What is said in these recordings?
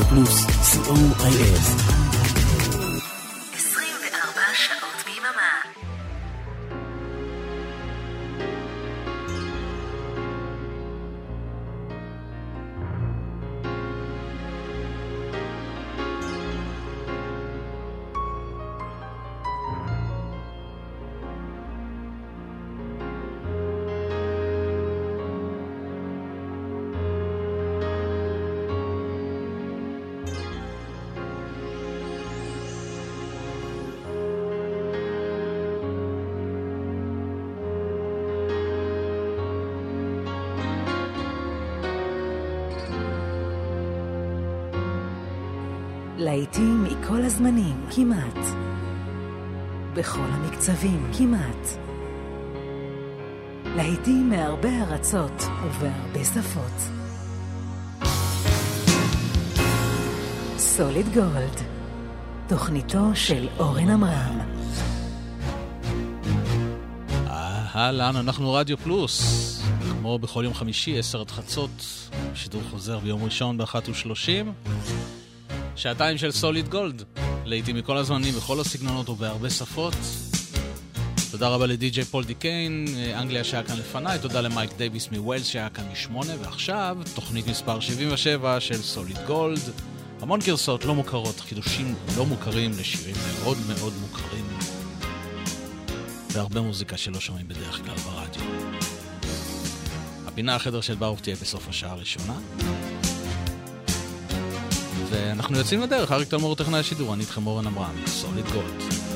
רדיו פלוס, co.il. המקצבים, כמעט. להיטים מהרבה ארצות ובהרבה שפות. סוליד גולד, תוכניתו של אורן עמרם. אהלן, אנחנו רדיו פלוס. כמו בכל יום חמישי, עשר עד חצות, שידור חוזר ביום ראשון ב-13:30. שעתיים של סוליד גולד, להיטים מכל הזמנים, בכל הסגנונות ובהרבה שפות. תודה רבה לדי.ג'יי פול דיקיין, אנגליה שהיה כאן לפניי, תודה למייק דייוויס מווילס שהיה כאן משמונה, ועכשיו תוכנית מספר 77 של סוליד גולד. המון גרסאות לא מוכרות, חידושים לא מוכרים לשירים מאוד מאוד מוכרים. והרבה מוזיקה שלא שומעים בדרך כלל ברדיו. הפינה החדר של ברוך תהיה בסוף השעה הראשונה. ואנחנו יוצאים לדרך, אריק תלמור טכנאי השידור, אני איתכם אורן עמרם, סוליד גולד.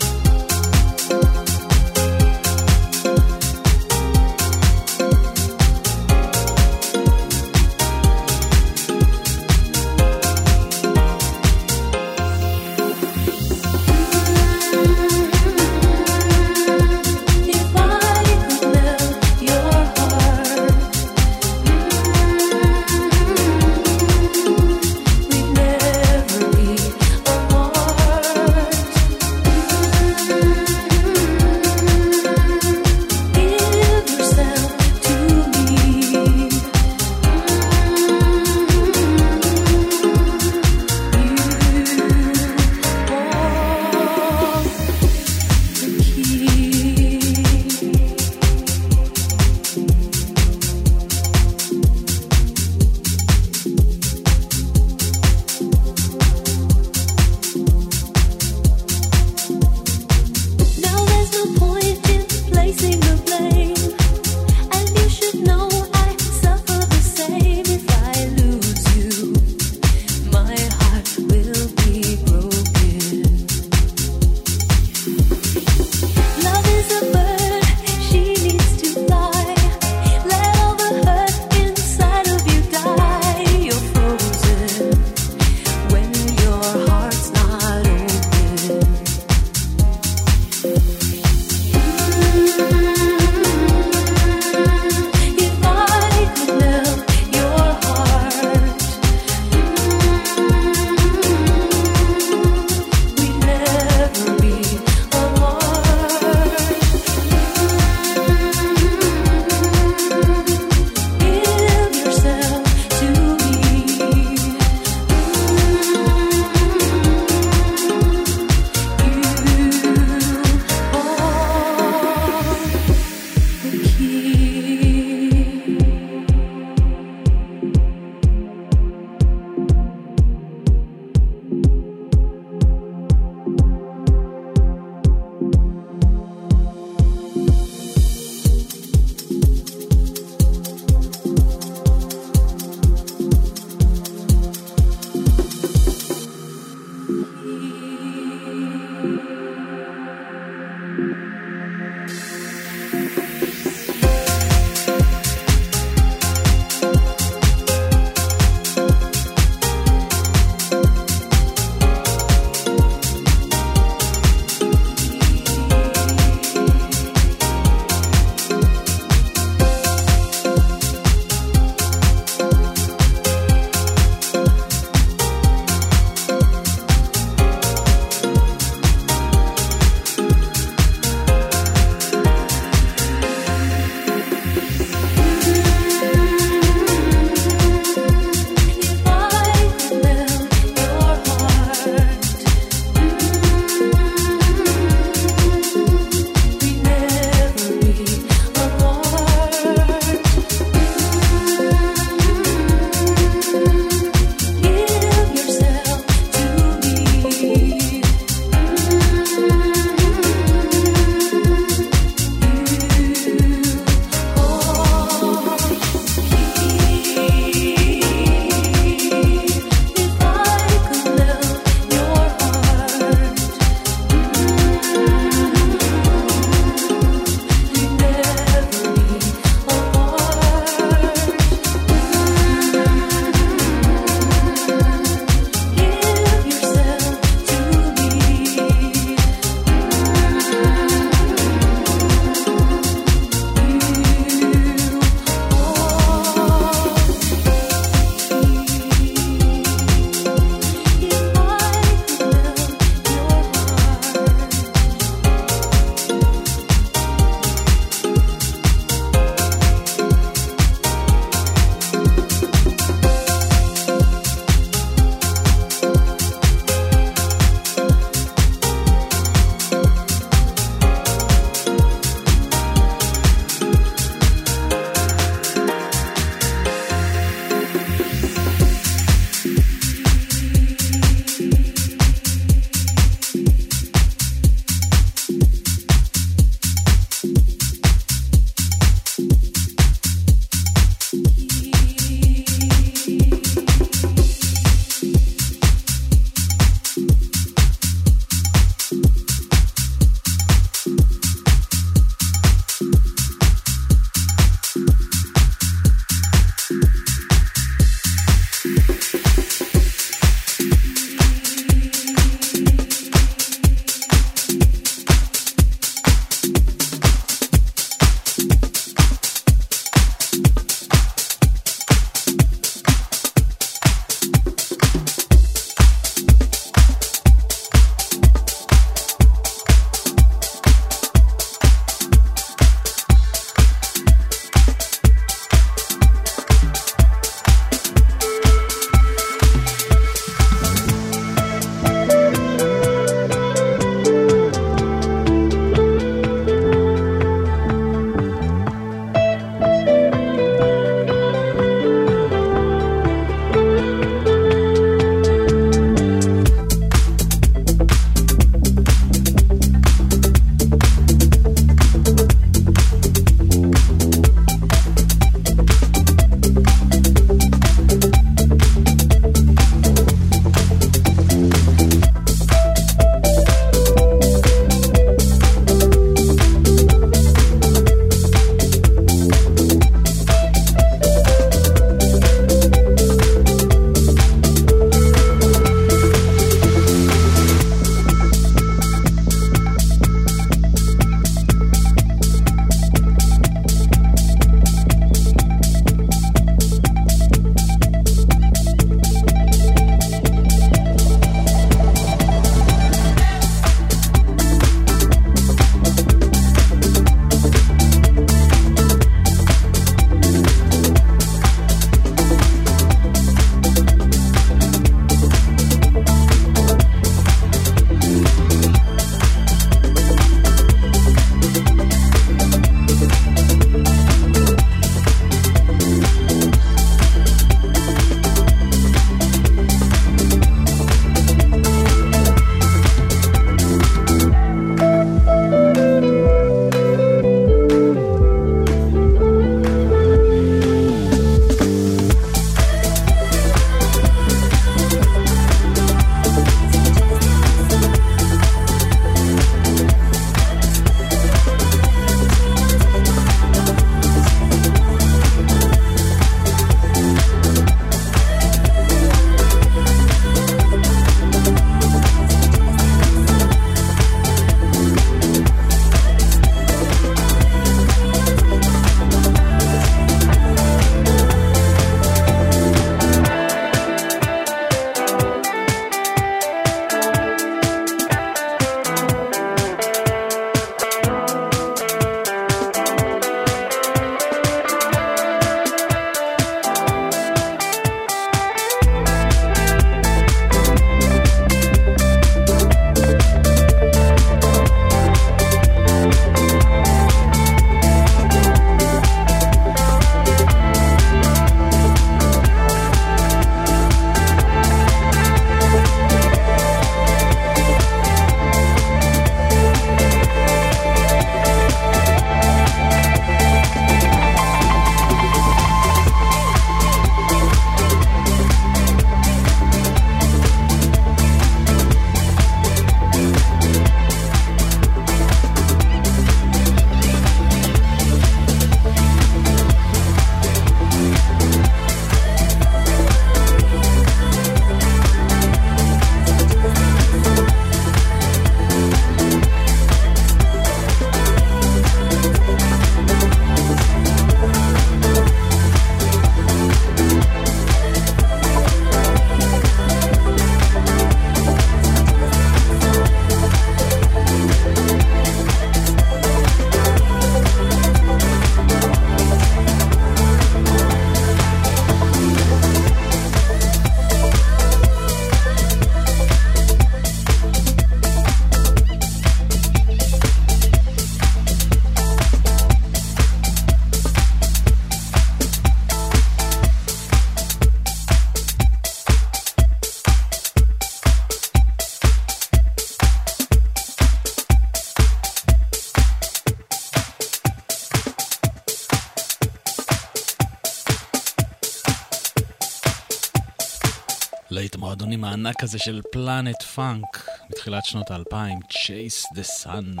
הענק הזה של פלנט פאנק, מתחילת שנות האלפיים, Chase the Sun.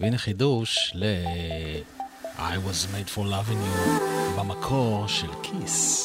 והנה חידוש ל... I was made for loving you במקור של כיס.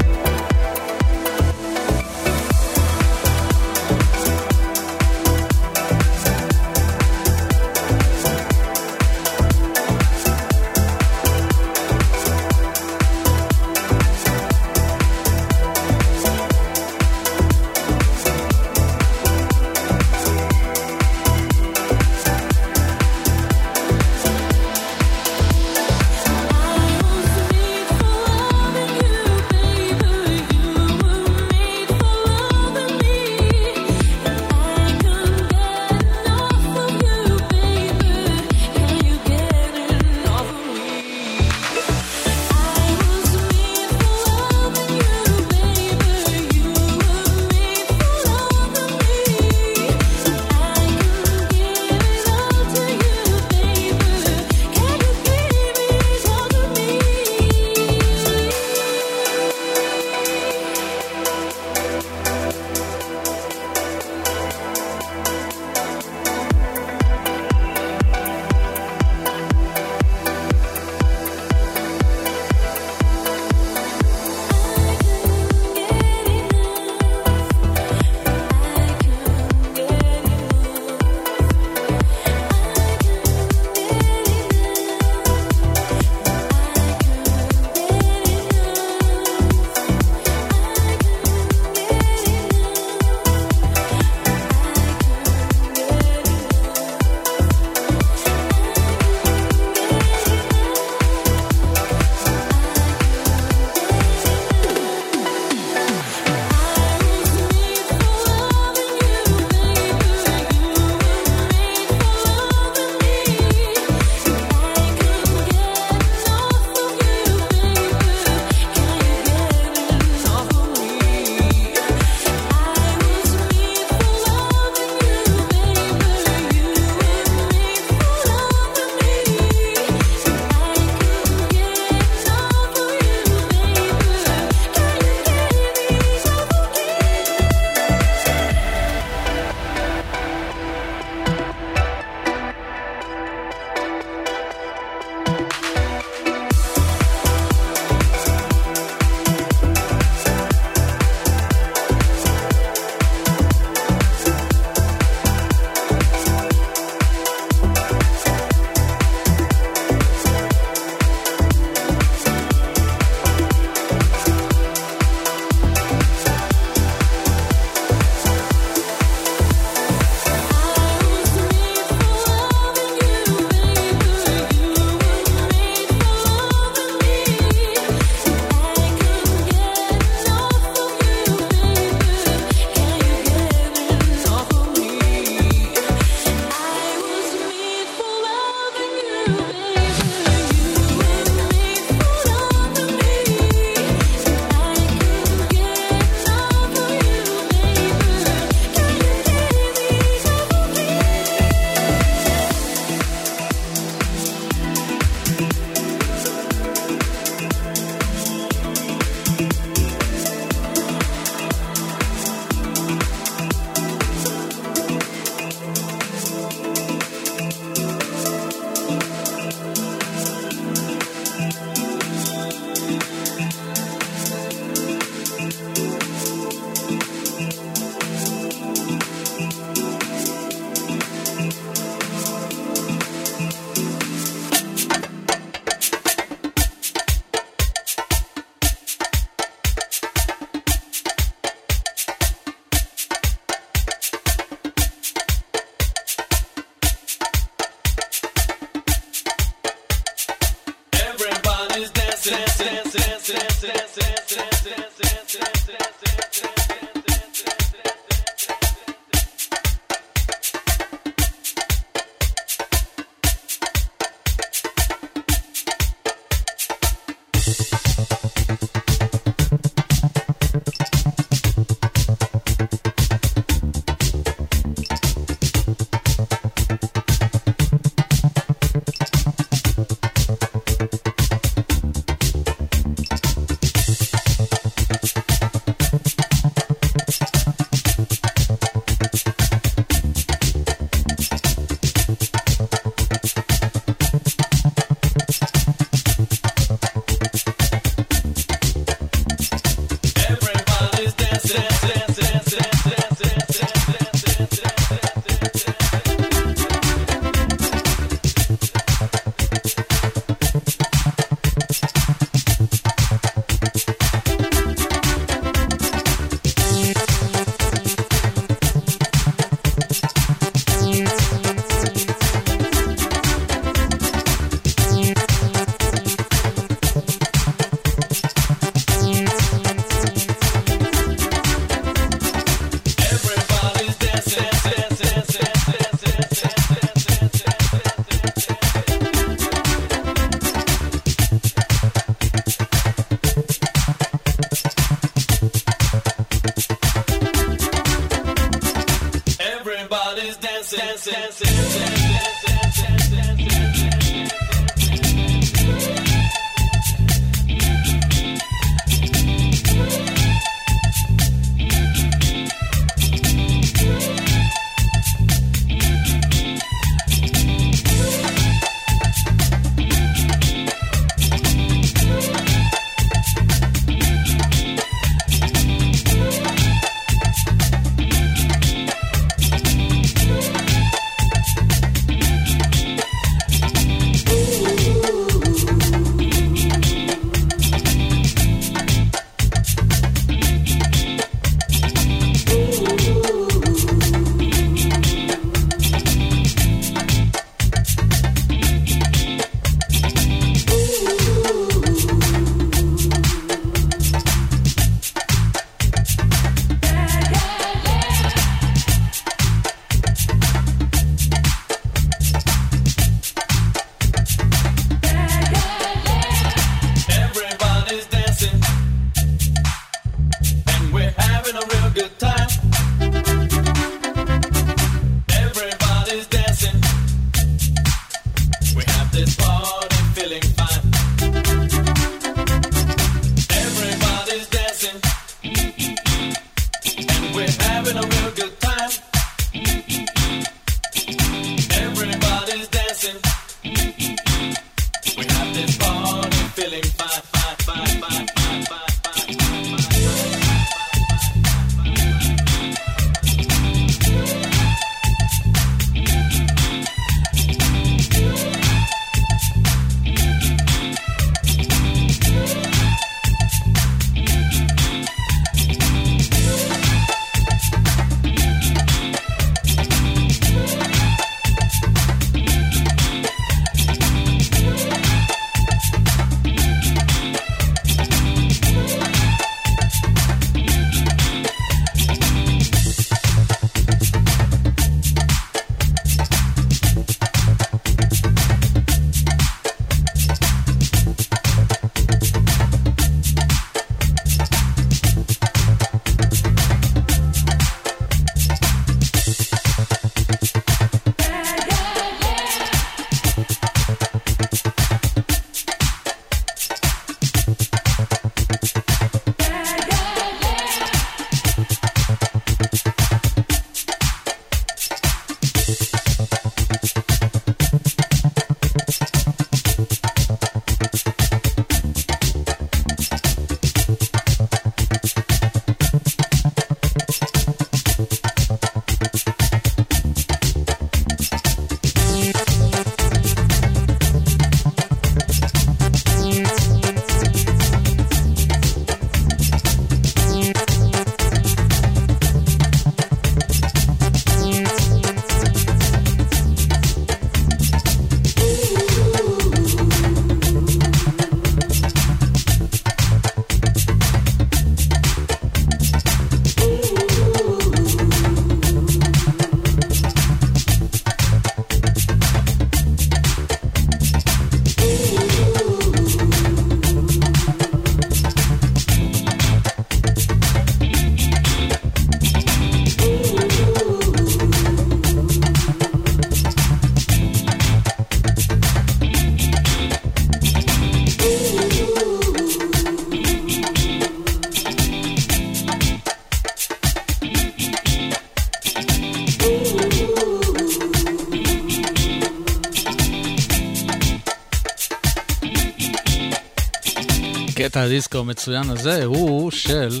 קטע הדיסקו המצוין הזה הוא של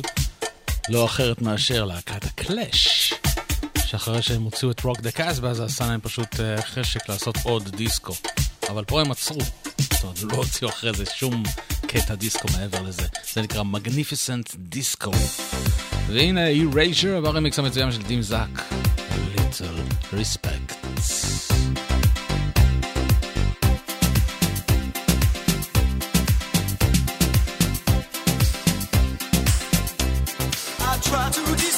לא אחרת מאשר להקת הקלאש. שאחרי שהם הוציאו את Rock the Casbah זה עשה להם פשוט אה, חשק לעשות עוד דיסקו. אבל פה הם עצרו. זאת אומרת, לא הוציאו אחרי זה שום קטע דיסקו מעבר לזה. זה נקרא Magnificent Disco. והנה אירייז'ר ברמיקס המצוין של דים זאק. Little Respects. סוליד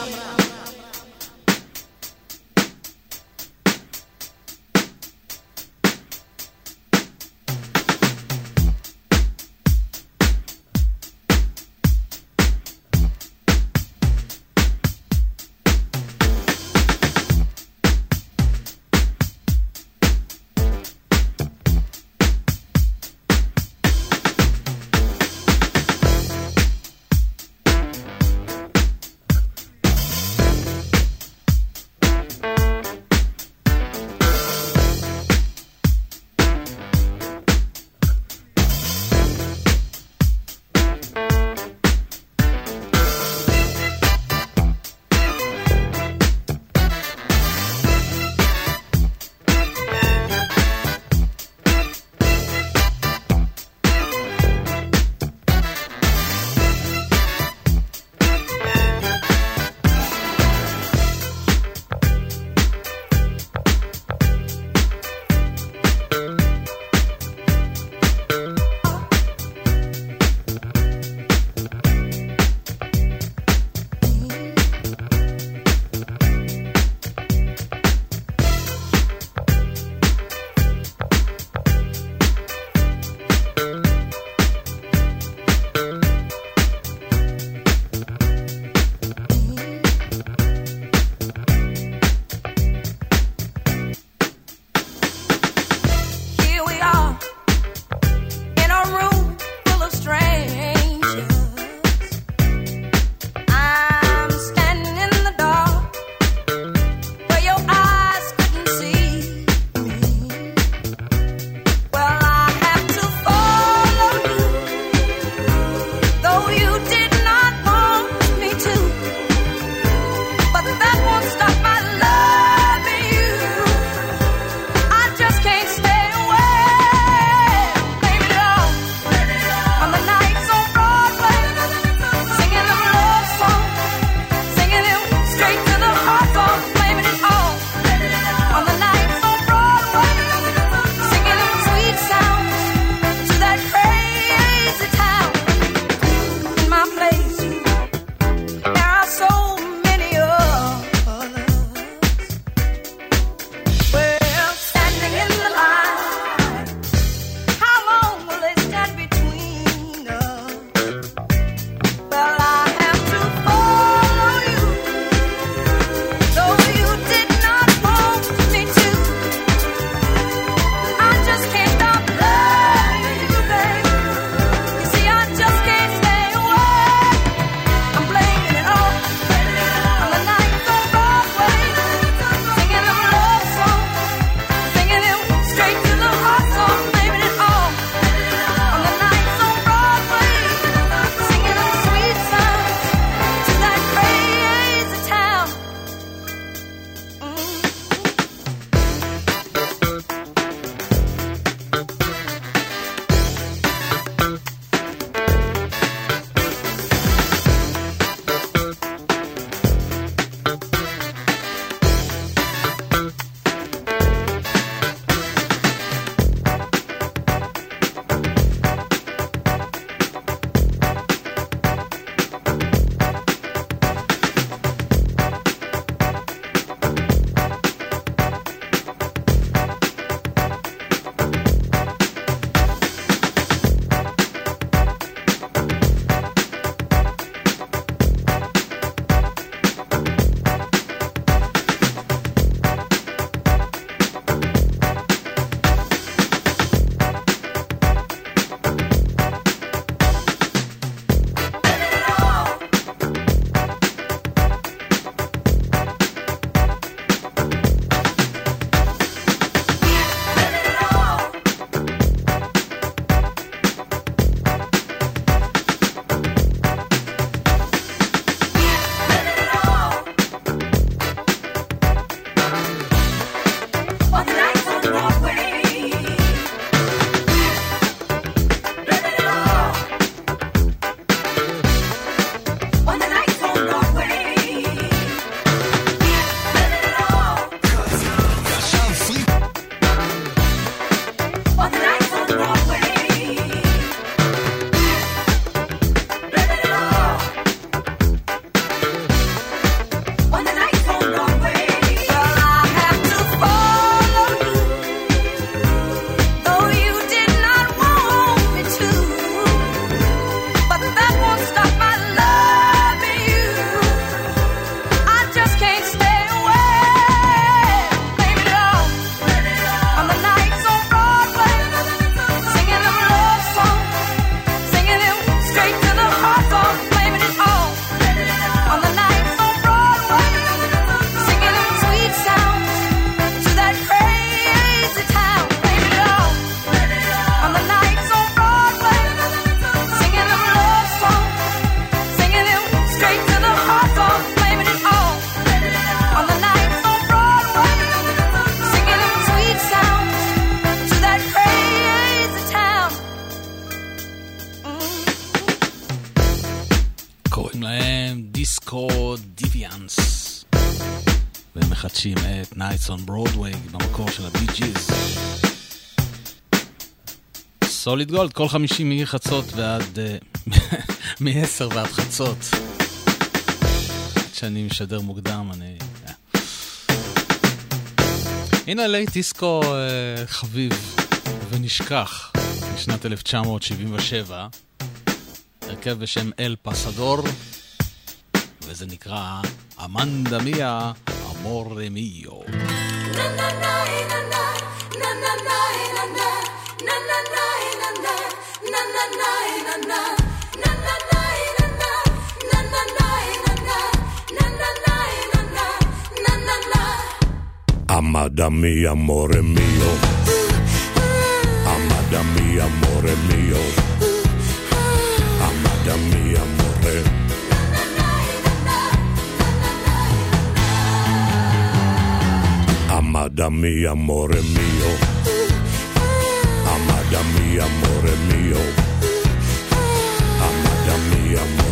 Nights on Broadway, במקור של הבי ג'יז. סוליד גולד, כל חמישי מחצות ועד... אה, מ-10 ועד חצות. כשאני משדר מוקדם, אני... אה. הנה לייט דיסקו אה, חביב ונשכח משנת 1977, הרכב בשם אל פסדור, וזה נקרא אמנדה מיה amore mio. Amada mia, amore mio, amada mia, amore mio. Amada mi amore mio. Amada mi amore mio. Amada mi amore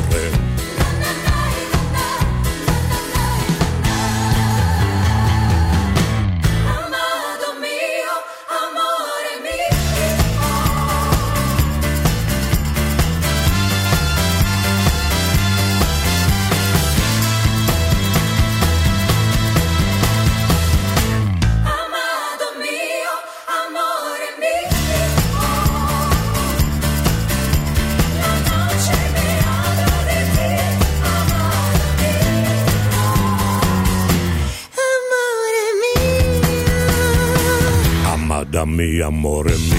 More.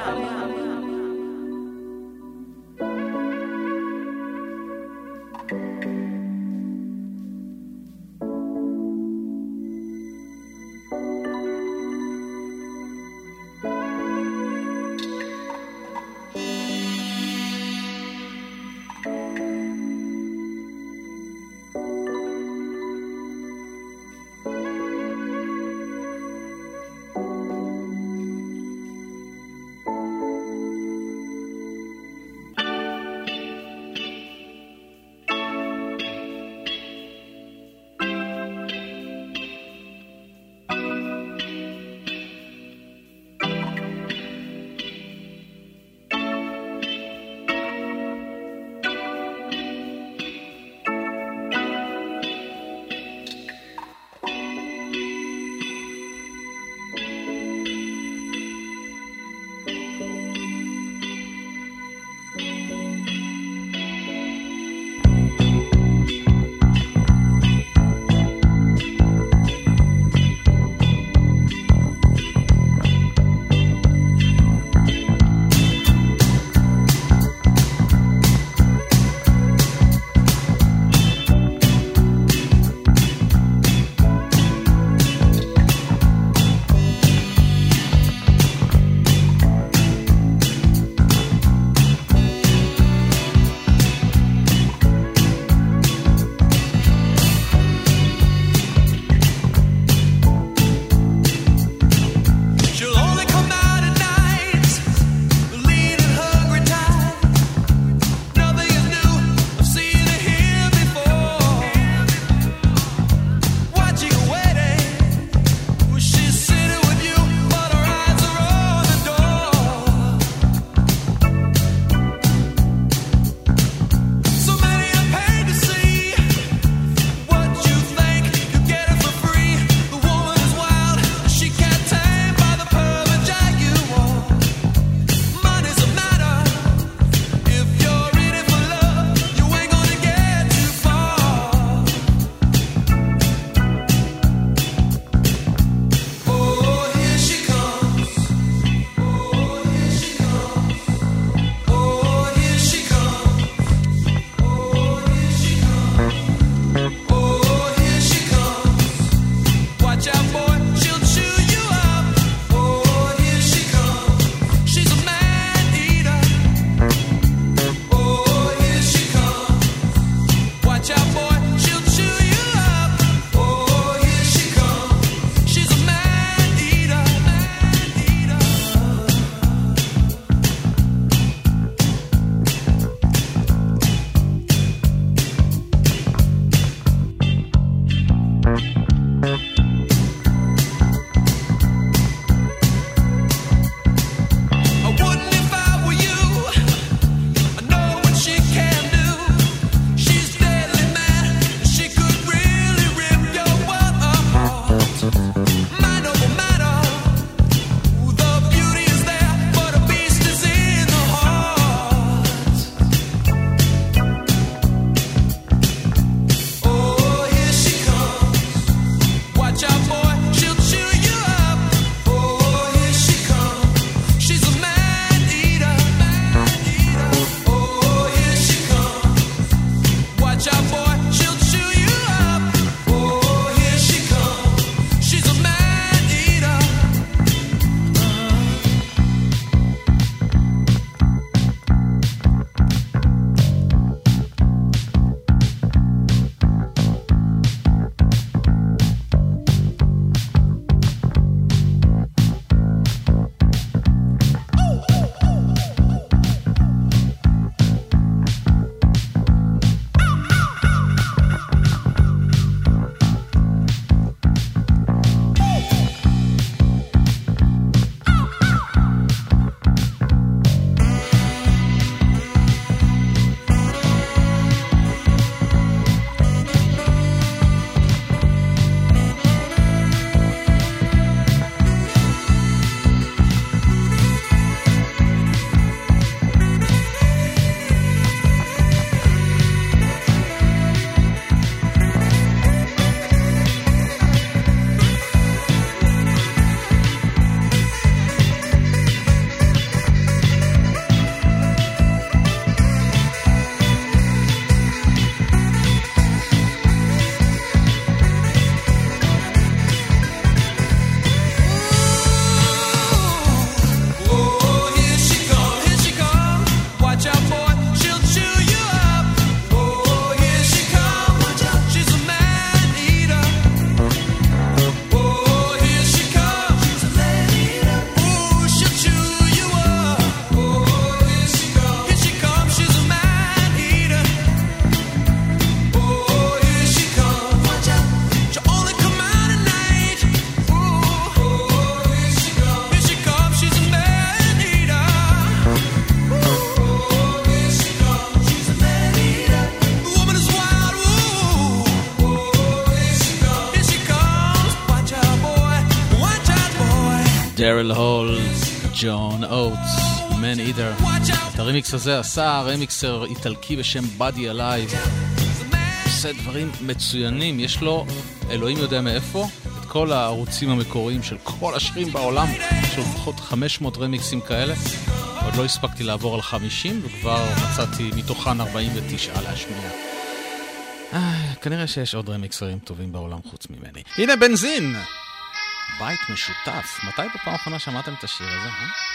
ג'ון אוטס, מן אידר. את הרמיקס הזה עשה רמיקסר איטלקי בשם Body Alive. עושה דברים מצוינים, יש לו, אלוהים יודע מאיפה, את כל הערוצים המקוריים של כל השירים בעולם, יש לו לפחות 500 רמיקסים כאלה. עוד לא הספקתי לעבור על 50 וכבר מצאתי מתוכן 49 להשמיע. אה, כנראה שיש עוד רמיקסרים טובים בעולם חוץ ממני. הנה בנזין! בית משותף. מתי בפעם האחרונה שמעתם את השיר הזה? אה?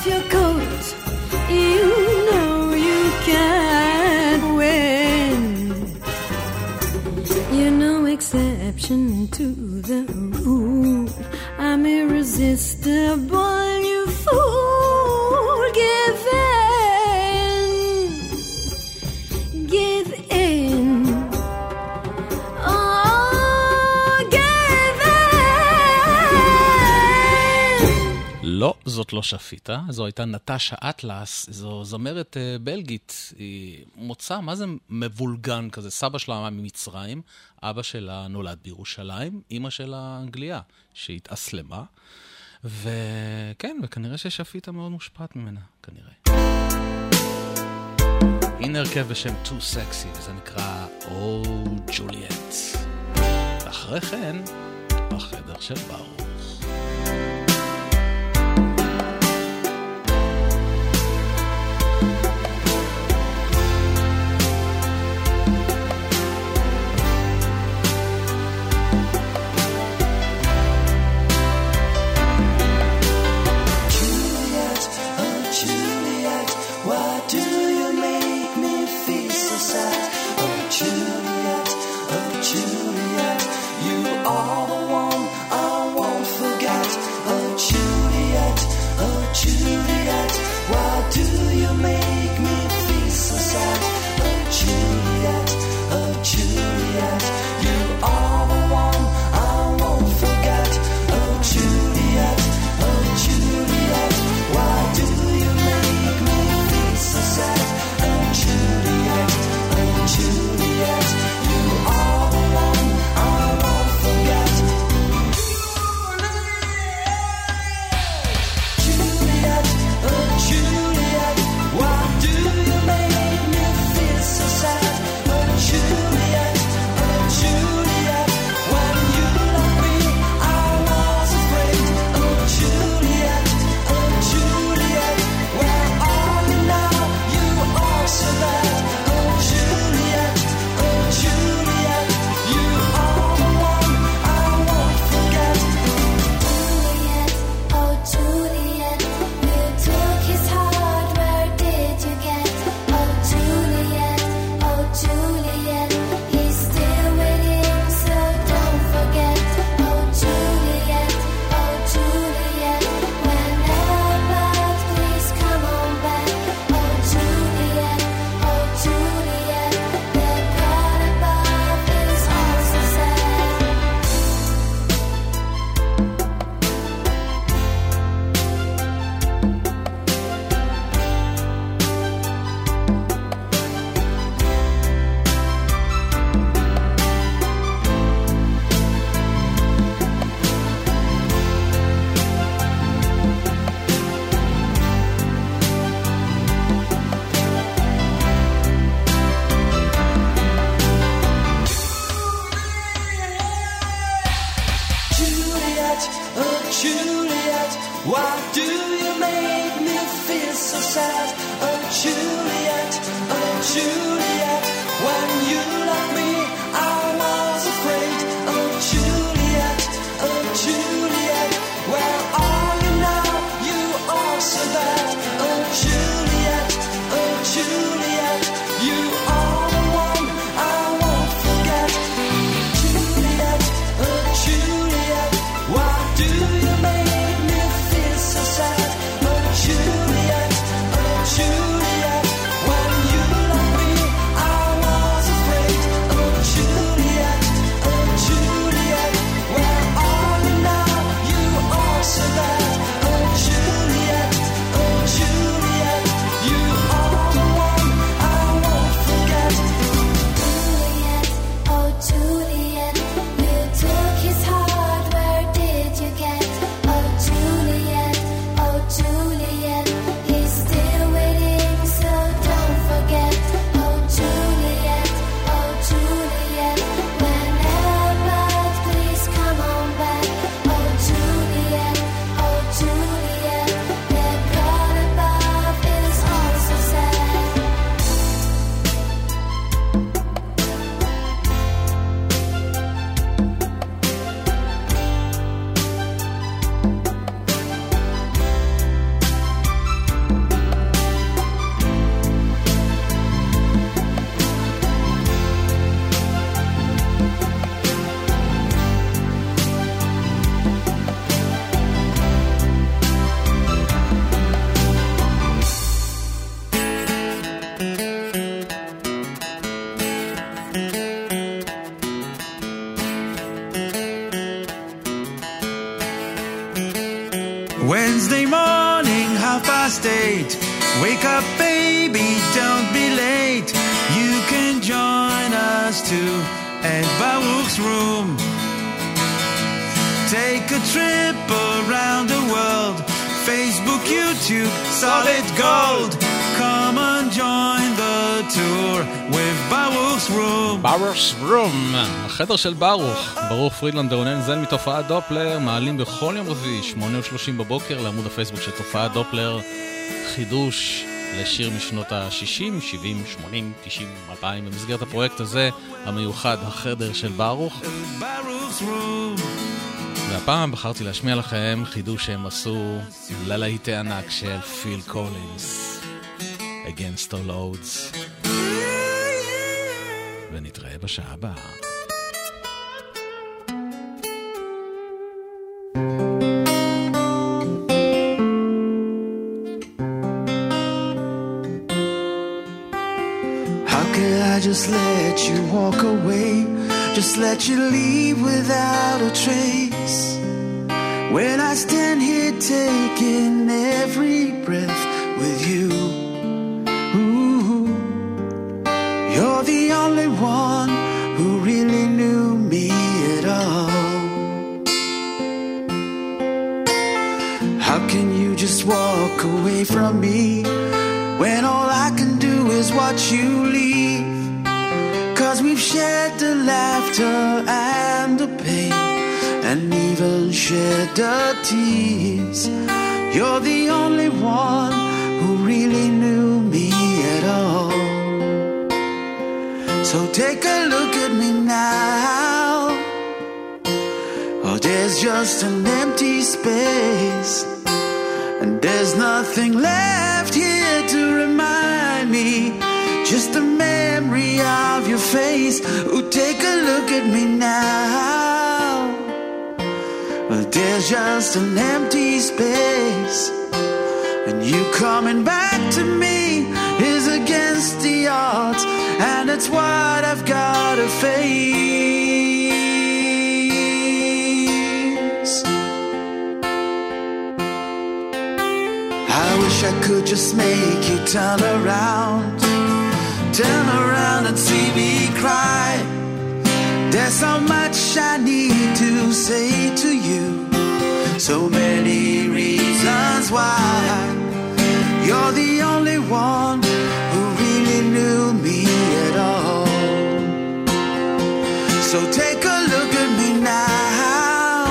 off your coat. You know you can't win. You're no exception to the rule. I'm irresistible. זאת לא שפיטה, זו הייתה נטשה אטלס, זו זמרת אה, בלגית, היא מוצא, מה זה מבולגן כזה? סבא שלה היה ממצרים, אבא שלה נולד בירושלים, אימא שלה אנגליה, שהתאסלמה, וכן, וכנראה ששפיטה מאוד מושפעת ממנה, כנראה. הנה הרכב בשם Too Sexy, וזה נקרא Oh Juliet. ואחרי כן, בחדר של ברוך. Juliet, when YouTube, solid gold. Come and join the tour with Baruch's room. ברוך רום, החדר של ברוך. ברוך פרידלנד ורונן זן מתופעת דופלר, מעלים בכל יום רביעי, 8:30 בבוקר, לעמוד הפייסבוק של תופעת דופלר, חידוש לשיר משנות ה-60, 70, 80, 90, 2000, במסגרת הפרויקט הזה, המיוחד, החדר של ברוך. Baruch's room. והפעם בחרתי להשמיע לכם חידוש שהם עשו ללהיטי ענק של פיל קולינס, Against All Odds. ונתראה בשעה הבאה. Just let you walk away? Just let you leave without a trace. When I stand here taking every tears. You're the only one who really knew me at all. So take a look at me now. Oh, there's just an empty space. And there's nothing left here to remind me. Just a memory of your face. Oh, take a look at me now. There's just an empty space. And you coming back to me is against the odds. And it's what I've gotta face. I wish I could just make you turn around, turn around and see me cry. There's so much I need to say to you, so many reasons why. You're the only one who really knew me at all. So take a look at me now.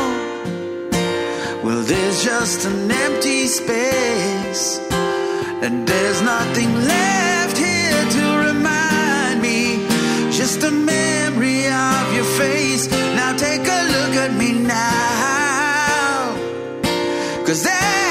Well, there's just an empty space, and there's nothing left here to remind me. Just a memory of your face. Now take a look at me now. Cause that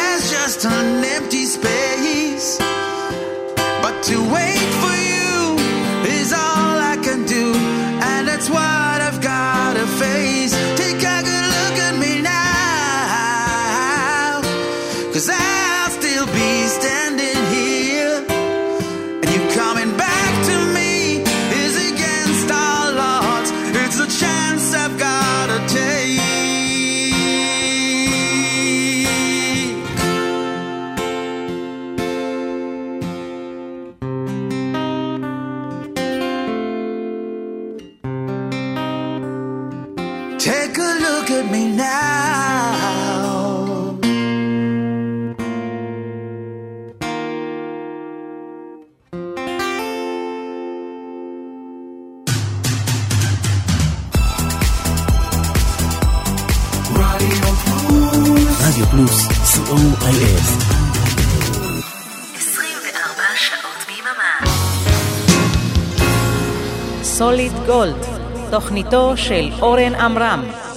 גולד, תוכניתו של אורן עמרם.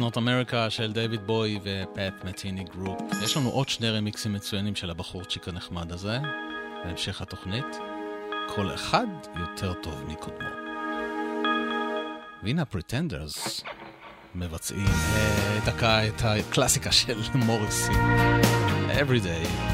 Not America של דייוויד בוי ופאט מטיני גרופ. יש לנו עוד שני רמיקסים מצוינים של הבחורצ'יק הנחמד הזה, בהמשך התוכנית. כל אחד יותר טוב מקודמו. והנה הפרטנדרס מבצעים את הקלאסיקה של מוריסי, Everyday.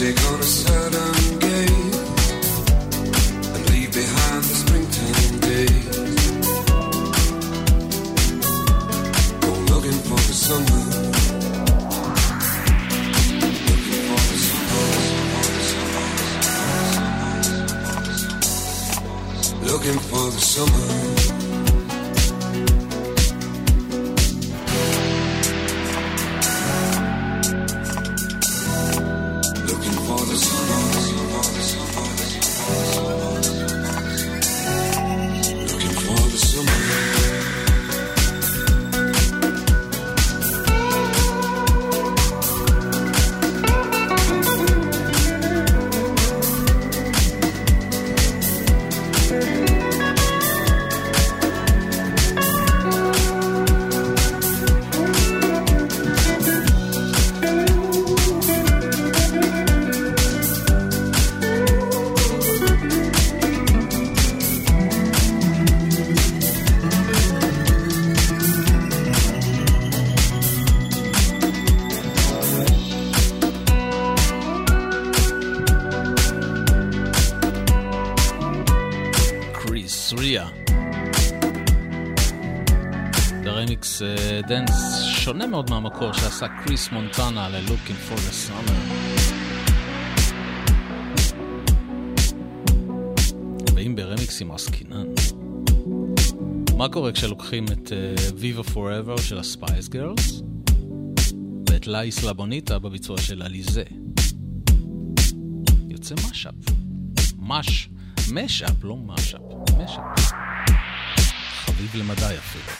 music on the sun. מאוד מהמקור שעשה קריס מונטנה ל-Looking for the Summer. ואם ברמיקסים עסקינן. מה קורה כשלוקחים את Viva אה, Forever של ה Spice Girls ואת La Isla Bonita בביצוע של אליזה? יוצא mashup. mash. mashup, לא mashup. mashup. חביב למדי אפילו.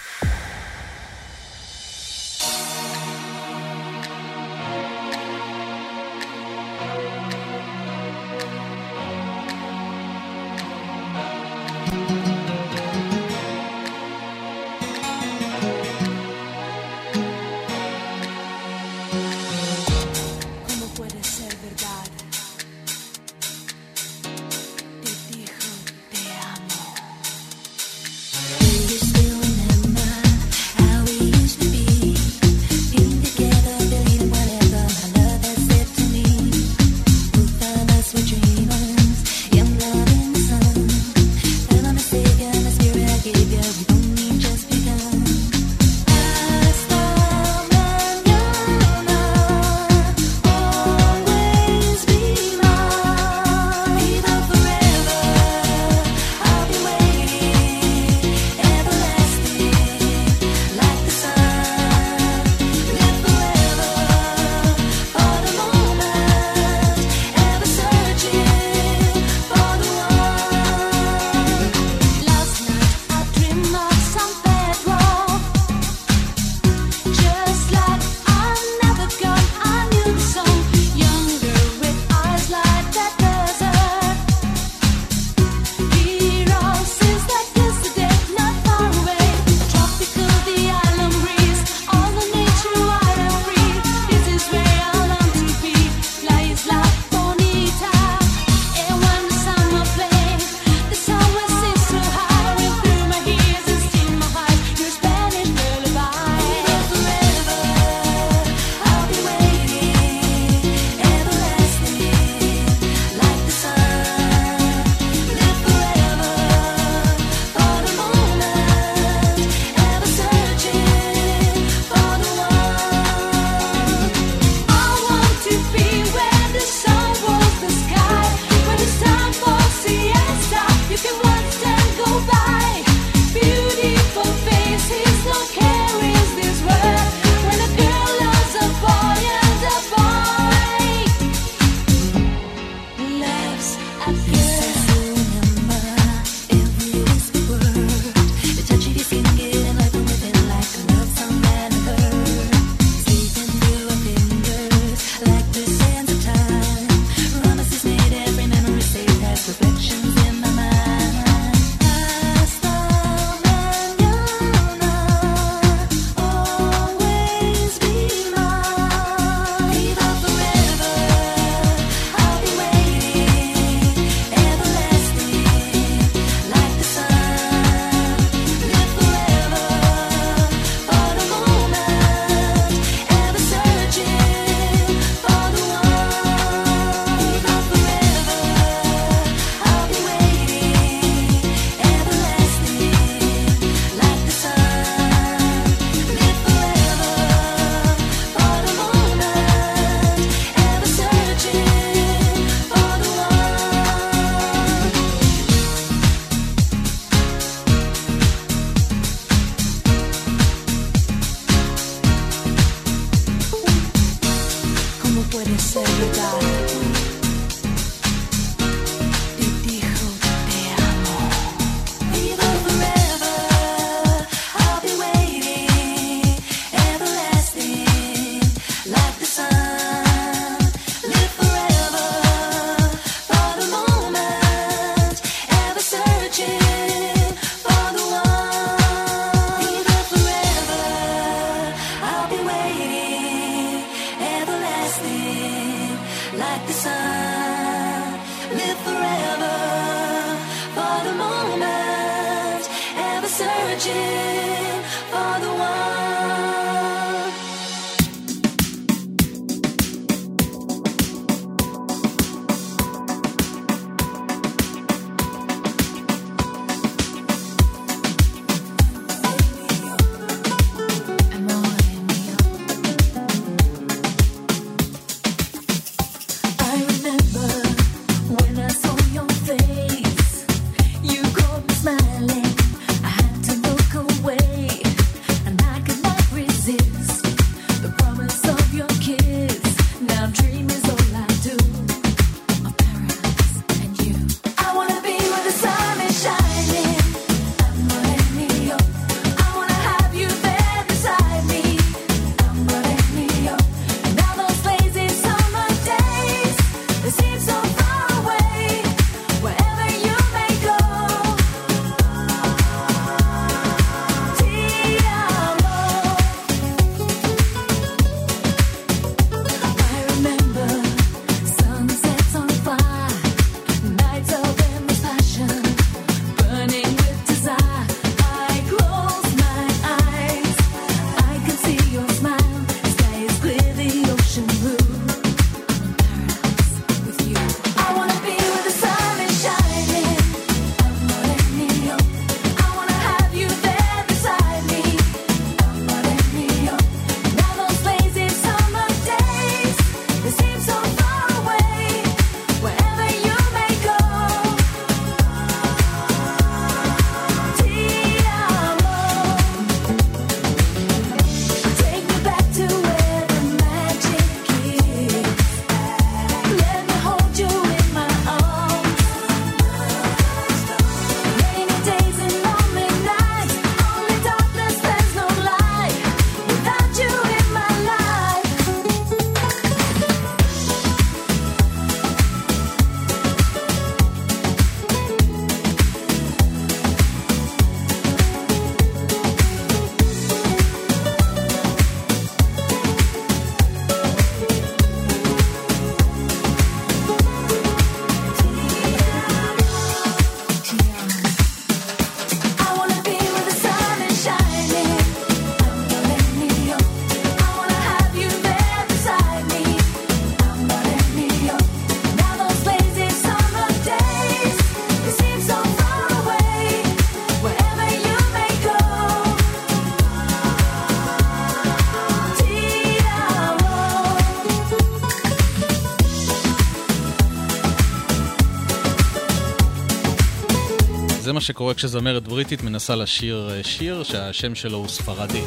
מה שקורה כשזמרת בריטית מנסה לשיר אה, שיר שהשם שלו הוא ספרדי.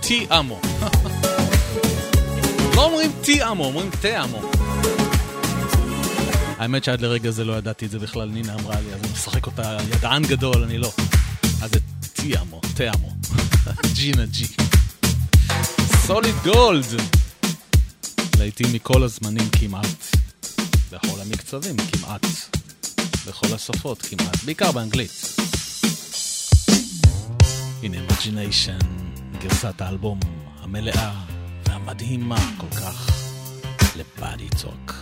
טי אמו. לא אומרים טי אמו, אומרים תה אמו. האמת שעד לרגע זה לא ידעתי את זה בכלל, נינה אמרה לי, אז אני משחק אותה ידען גדול, אני לא. אז זה טי אמו, תה אמו. ג'ינה ג'י. סוליד גולד! לעיתים מכל הזמנים כמעט. בכל המקצבים כמעט. בכל השפות כמעט, בעיקר באנגלית. הנה Imagination, גרסת האלבום המלאה והמדהימה כל כך לבאדי צוק.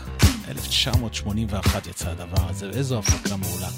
1981 יצא הדבר הזה, ואיזו הפקה מעולה.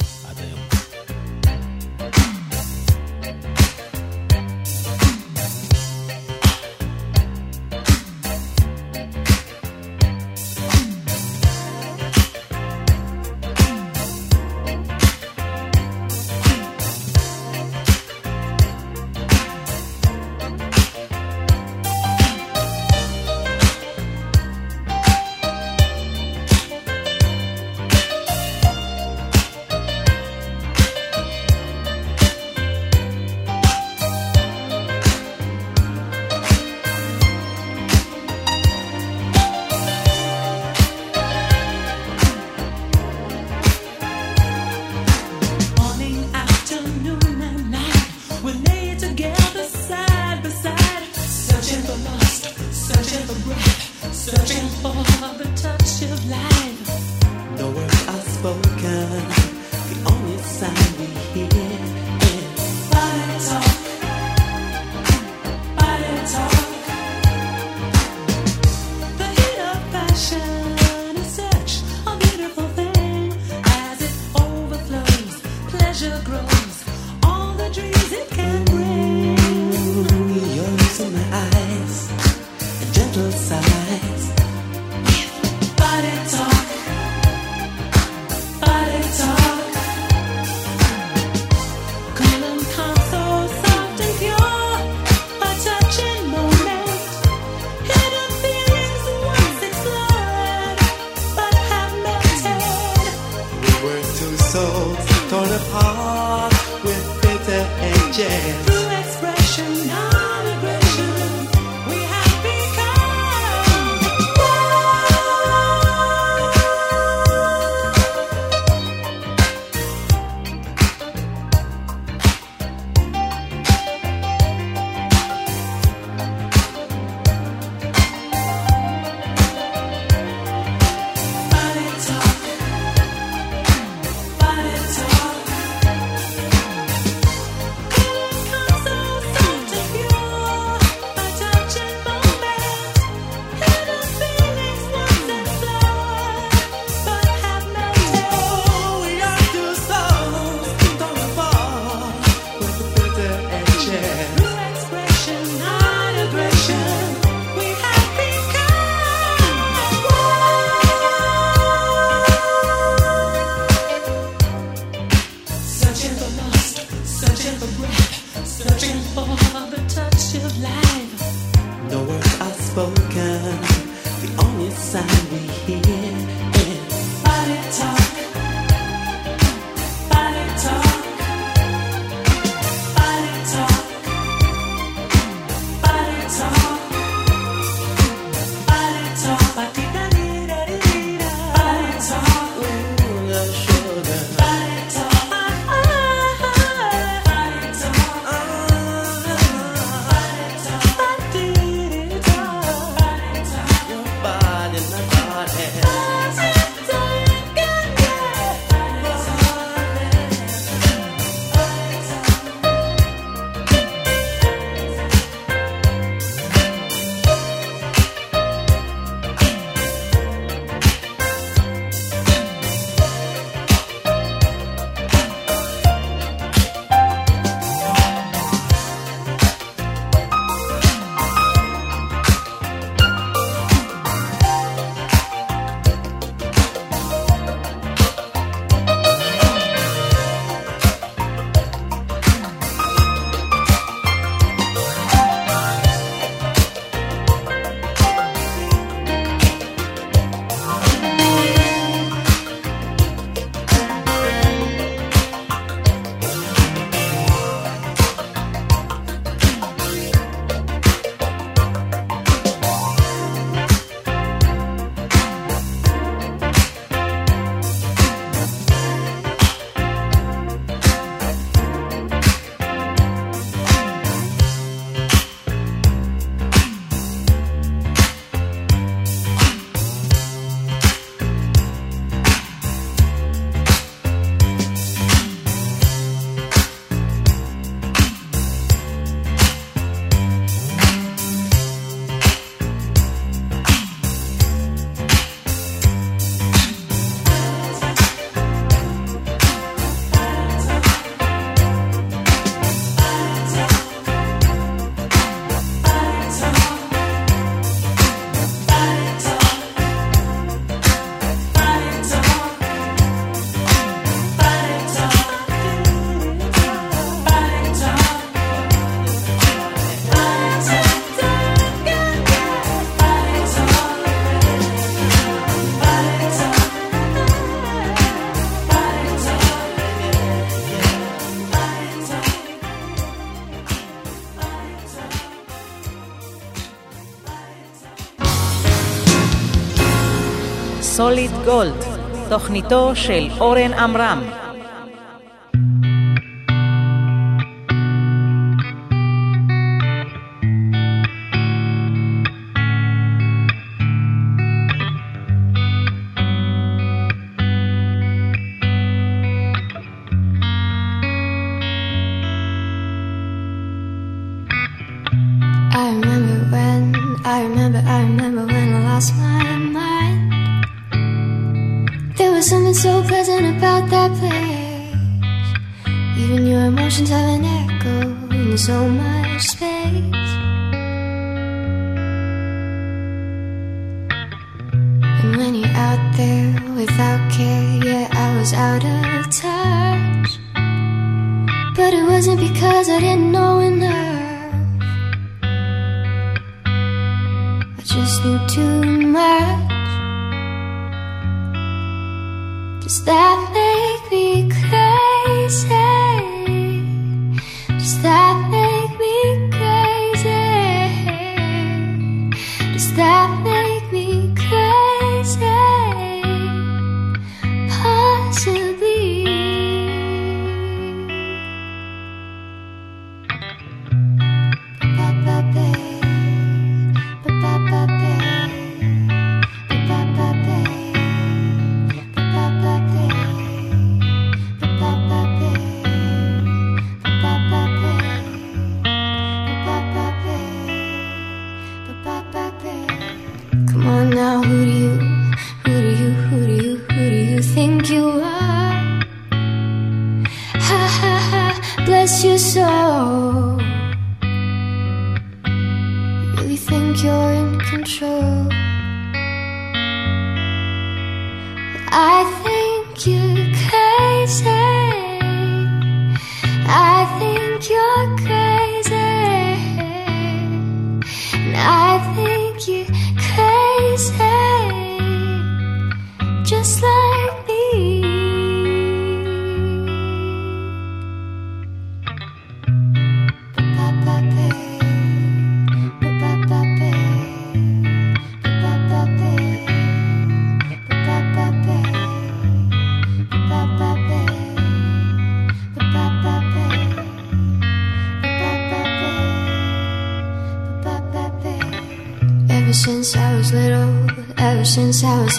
גולד, תוכניתו של אורן עמרם.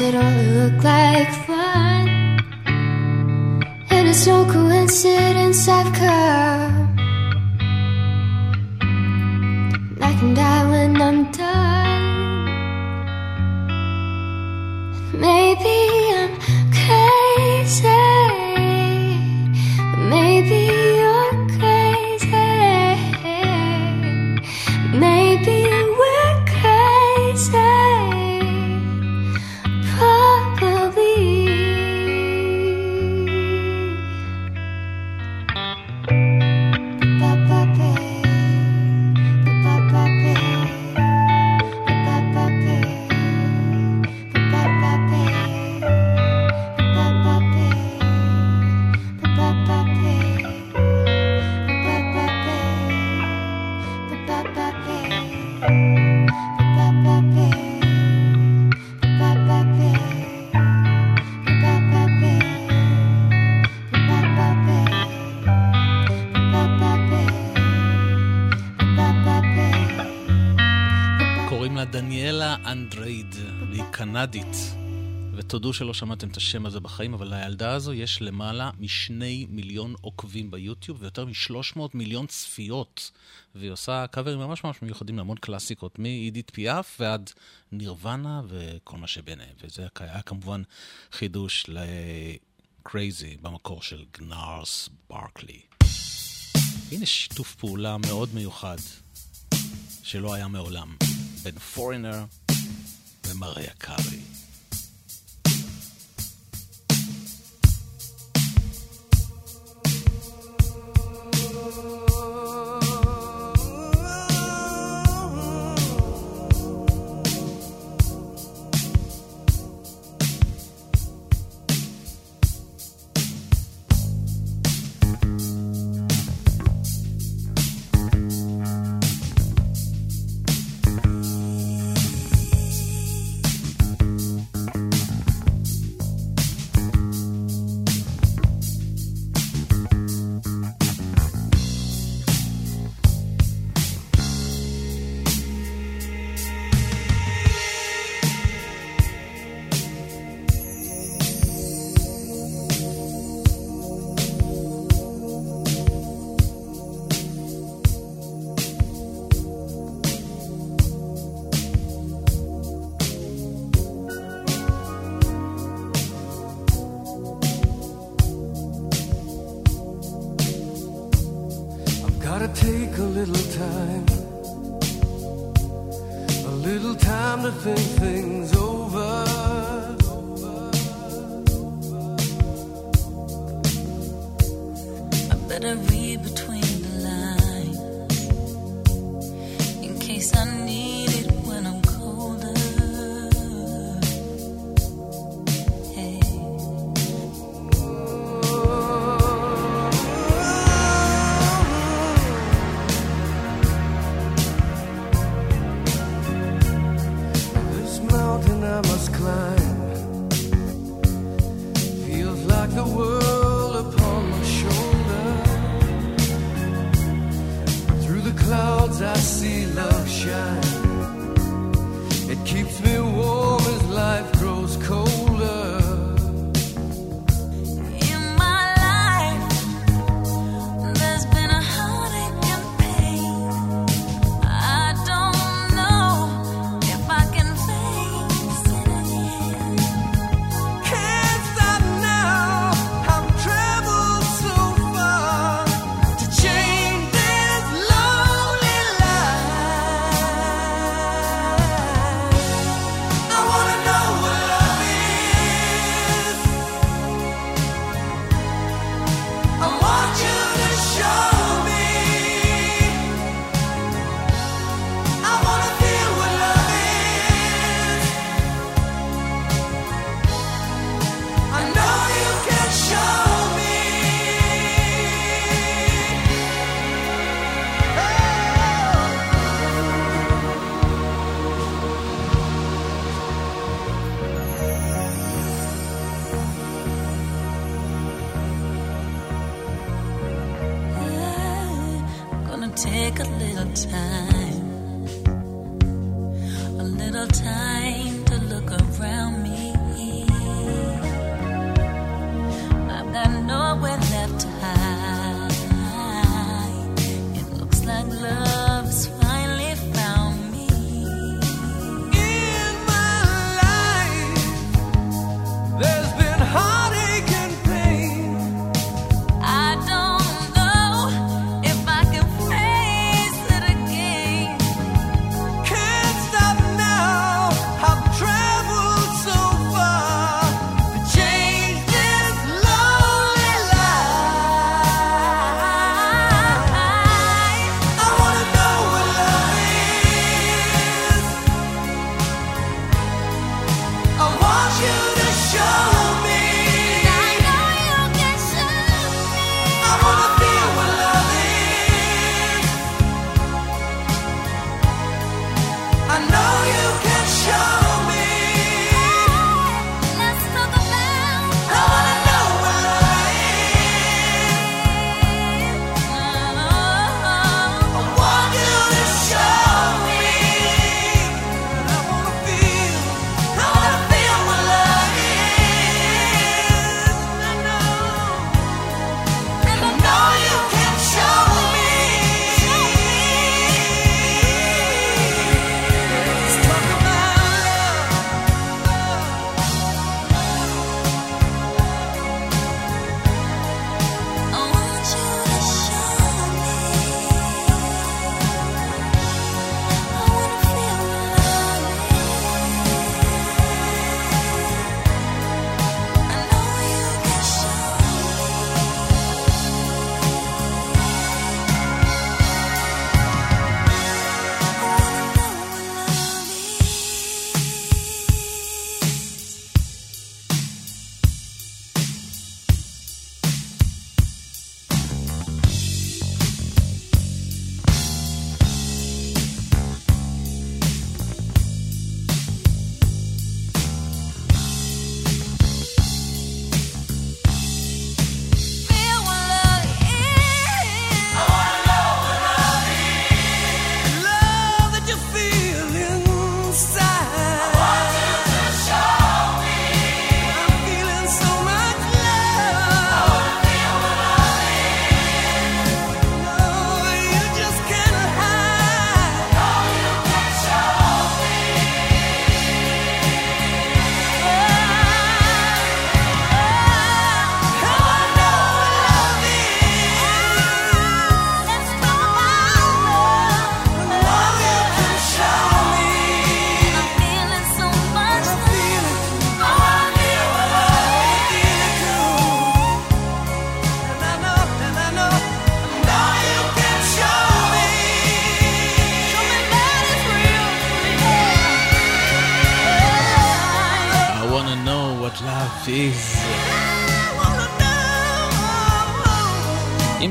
it all קנדית, ותודו שלא שמעתם את השם הזה בחיים, אבל לילדה הזו יש למעלה משני מיליון עוקבים ביוטיוב ויותר משלוש מאות מיליון צפיות, והיא עושה קאברים ממש ממש מיוחדים להמון קלאסיקות, מעידית פיאף ועד נירוונה וכל מה שביניהם, וזה היה כמובן חידוש ל-crazy במקור של גנארס ברקלי. הנה שיתוף פעולה מאוד מיוחד, שלא היה מעולם, בין פורינר ומריה קרעי. Oh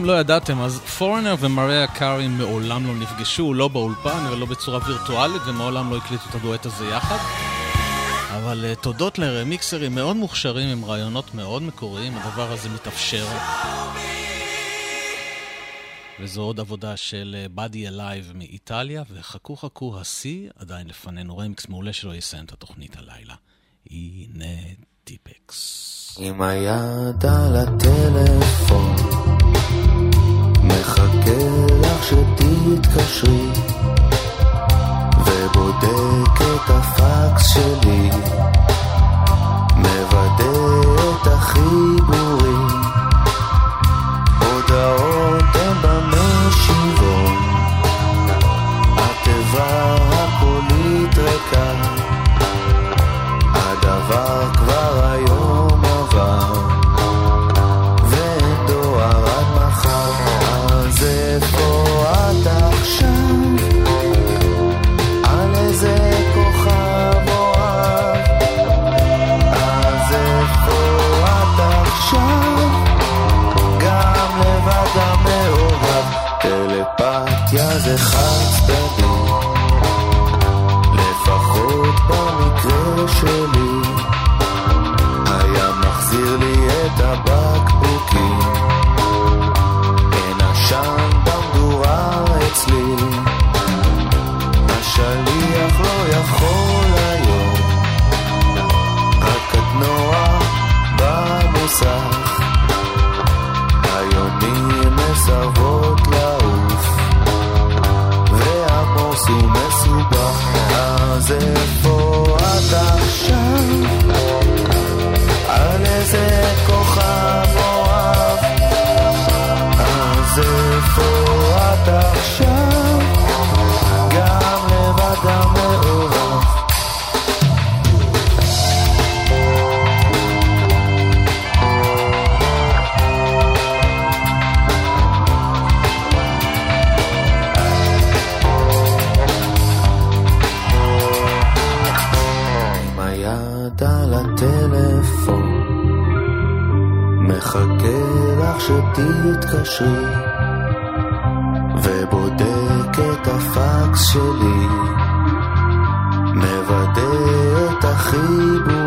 לא ידעתם, אז פורינר ומריה קארי מעולם לא נפגשו, לא באולפן ולא בצורה וירטואלית, ומעולם לא הקליטו את הדואט הזה יחד. אבל אה, תודות לרמיקסרים מאוד מוכשרים עם רעיונות מאוד מקוריים, הדבר הזה מתאפשר. וזו עוד עבודה של באדי אלייב מאיטליה, וחכו חכו, השיא עדיין לפנינו, רמיקס מעולה שלו יסיים את התוכנית הלילה. הנה טיפקס. עם היד על הטלפון, מחכה לך שתתקשרי, ובודק את שלי, מוודא את החיבורים, הודעות הן במשיבון, התיבה הקולית ריקה. הדבר כבר טלפתיה זה חד צדדי לפחות במקרה שלי היה מחזיר לי את הבקבוקים. אין עשן במדורה אצלי השליח לא יכול היום. הקטנוע במוסך היונים מסרבות לעוף והעמוס הוא מסובך אז איפה את עכשיו? לך שתתקשרי ובודק את הפקס שלי מוודא את החיבורים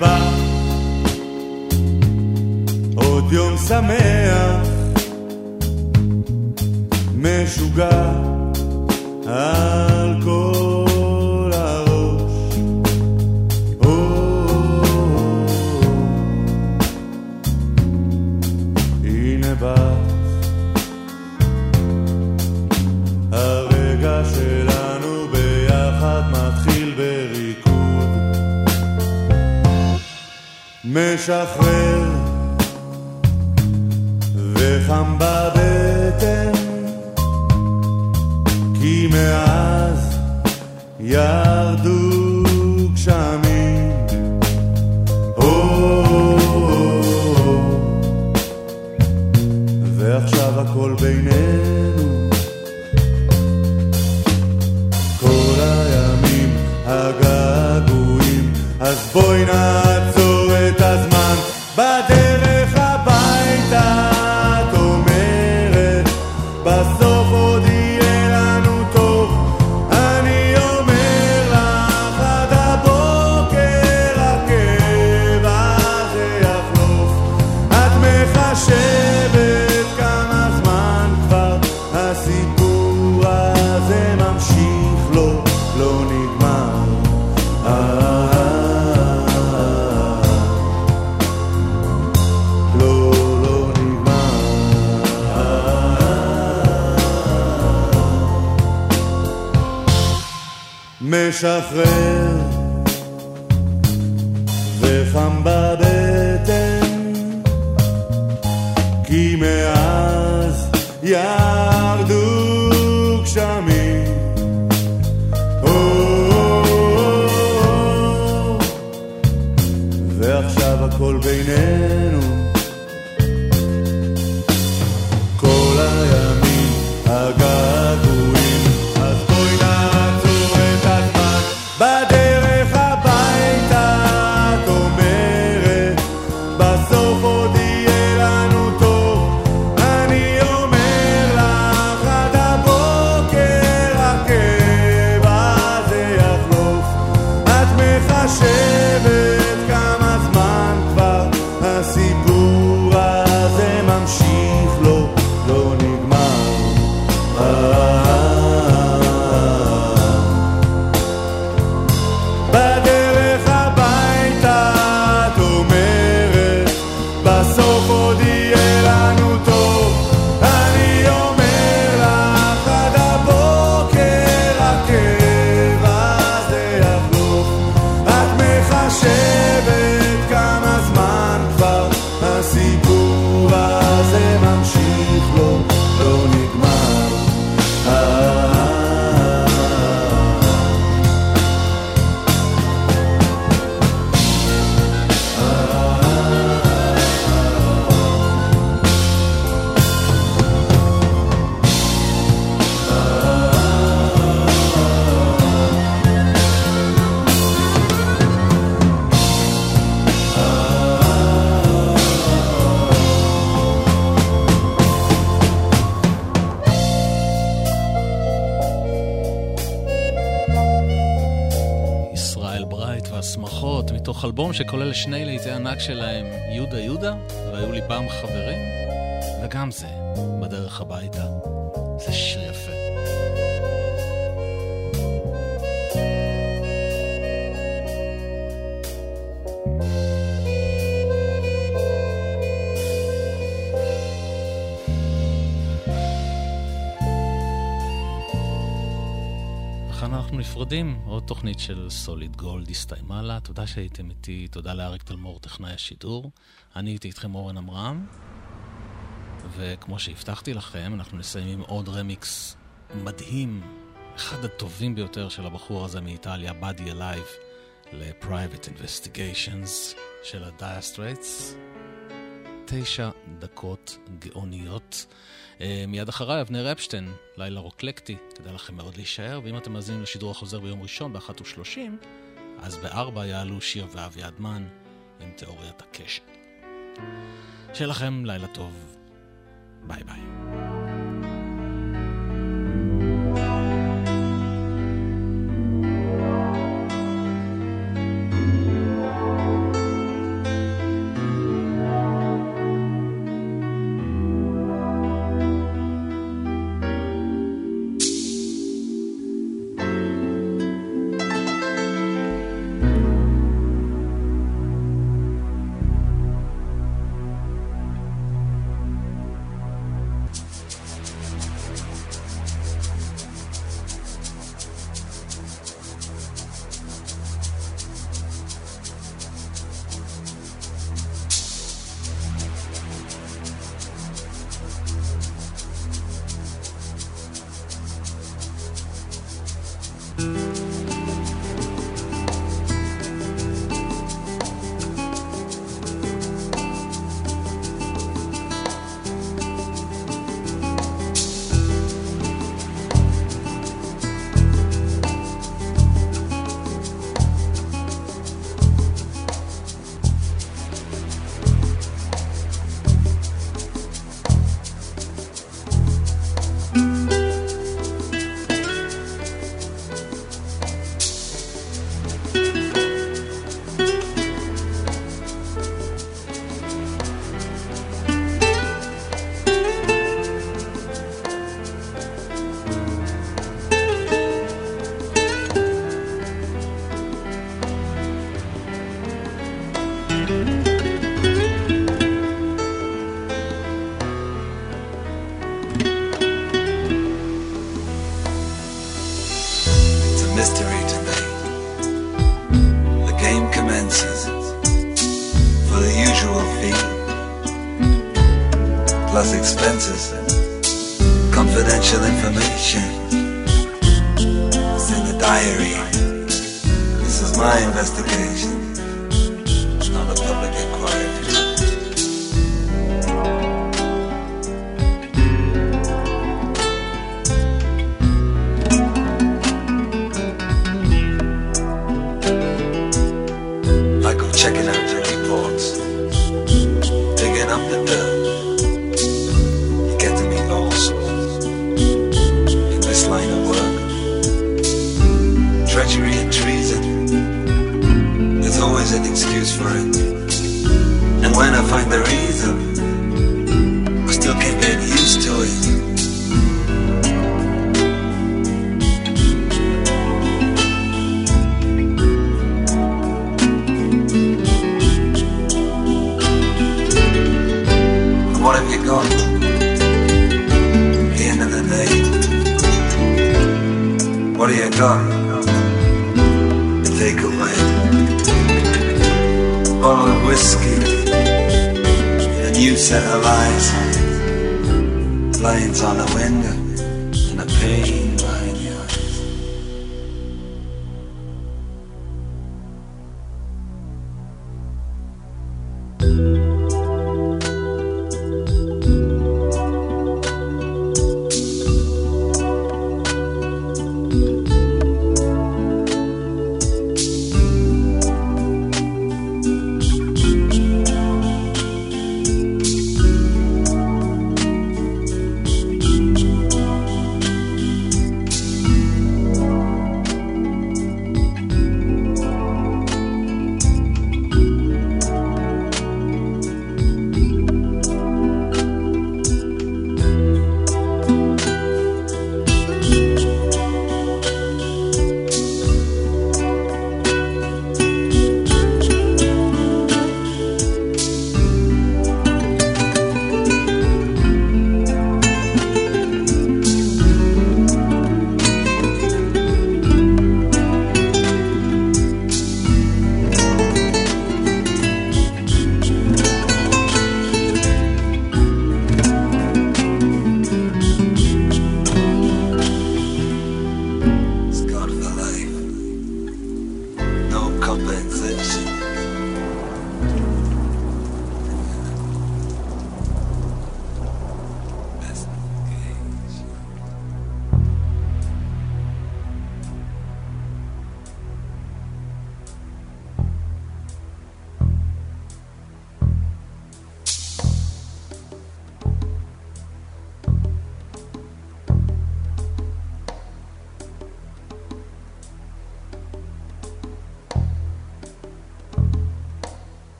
הנה בא. עוד יום שמח משוגע שכולל שני להיטי ענק שלהם, יהודה יהודה, והיו לי פעם חברים, וגם זה, בדרך הביתה. נפרדים, עוד תוכנית של סוליד גולד הסתיימה לה. תודה שהייתם איתי, תודה לאריק תלמור, טכנאי השידור. אני הייתי איתכם אורן עמרם, וכמו שהבטחתי לכם, אנחנו נסיים עם עוד רמיקס מדהים, אחד הטובים ביותר של הבחור הזה מאיטליה, Buddy Alive, ל-Private Investigations של ה-Dire Straits. תשע דקות גאוניות. אה, מיד אחריי, אבנר אפשטיין, לילה רוקלקטי, כדאי לכם מאוד להישאר, ואם אתם מאזינים לשידור החוזר ביום ראשון ב-13:30, אז ב-4 יעלו שיר ואביעד מן עם תיאוריית הקשר. שיהיה לכם לילה טוב. ביי ביי.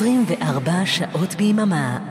24 שעות ביממה.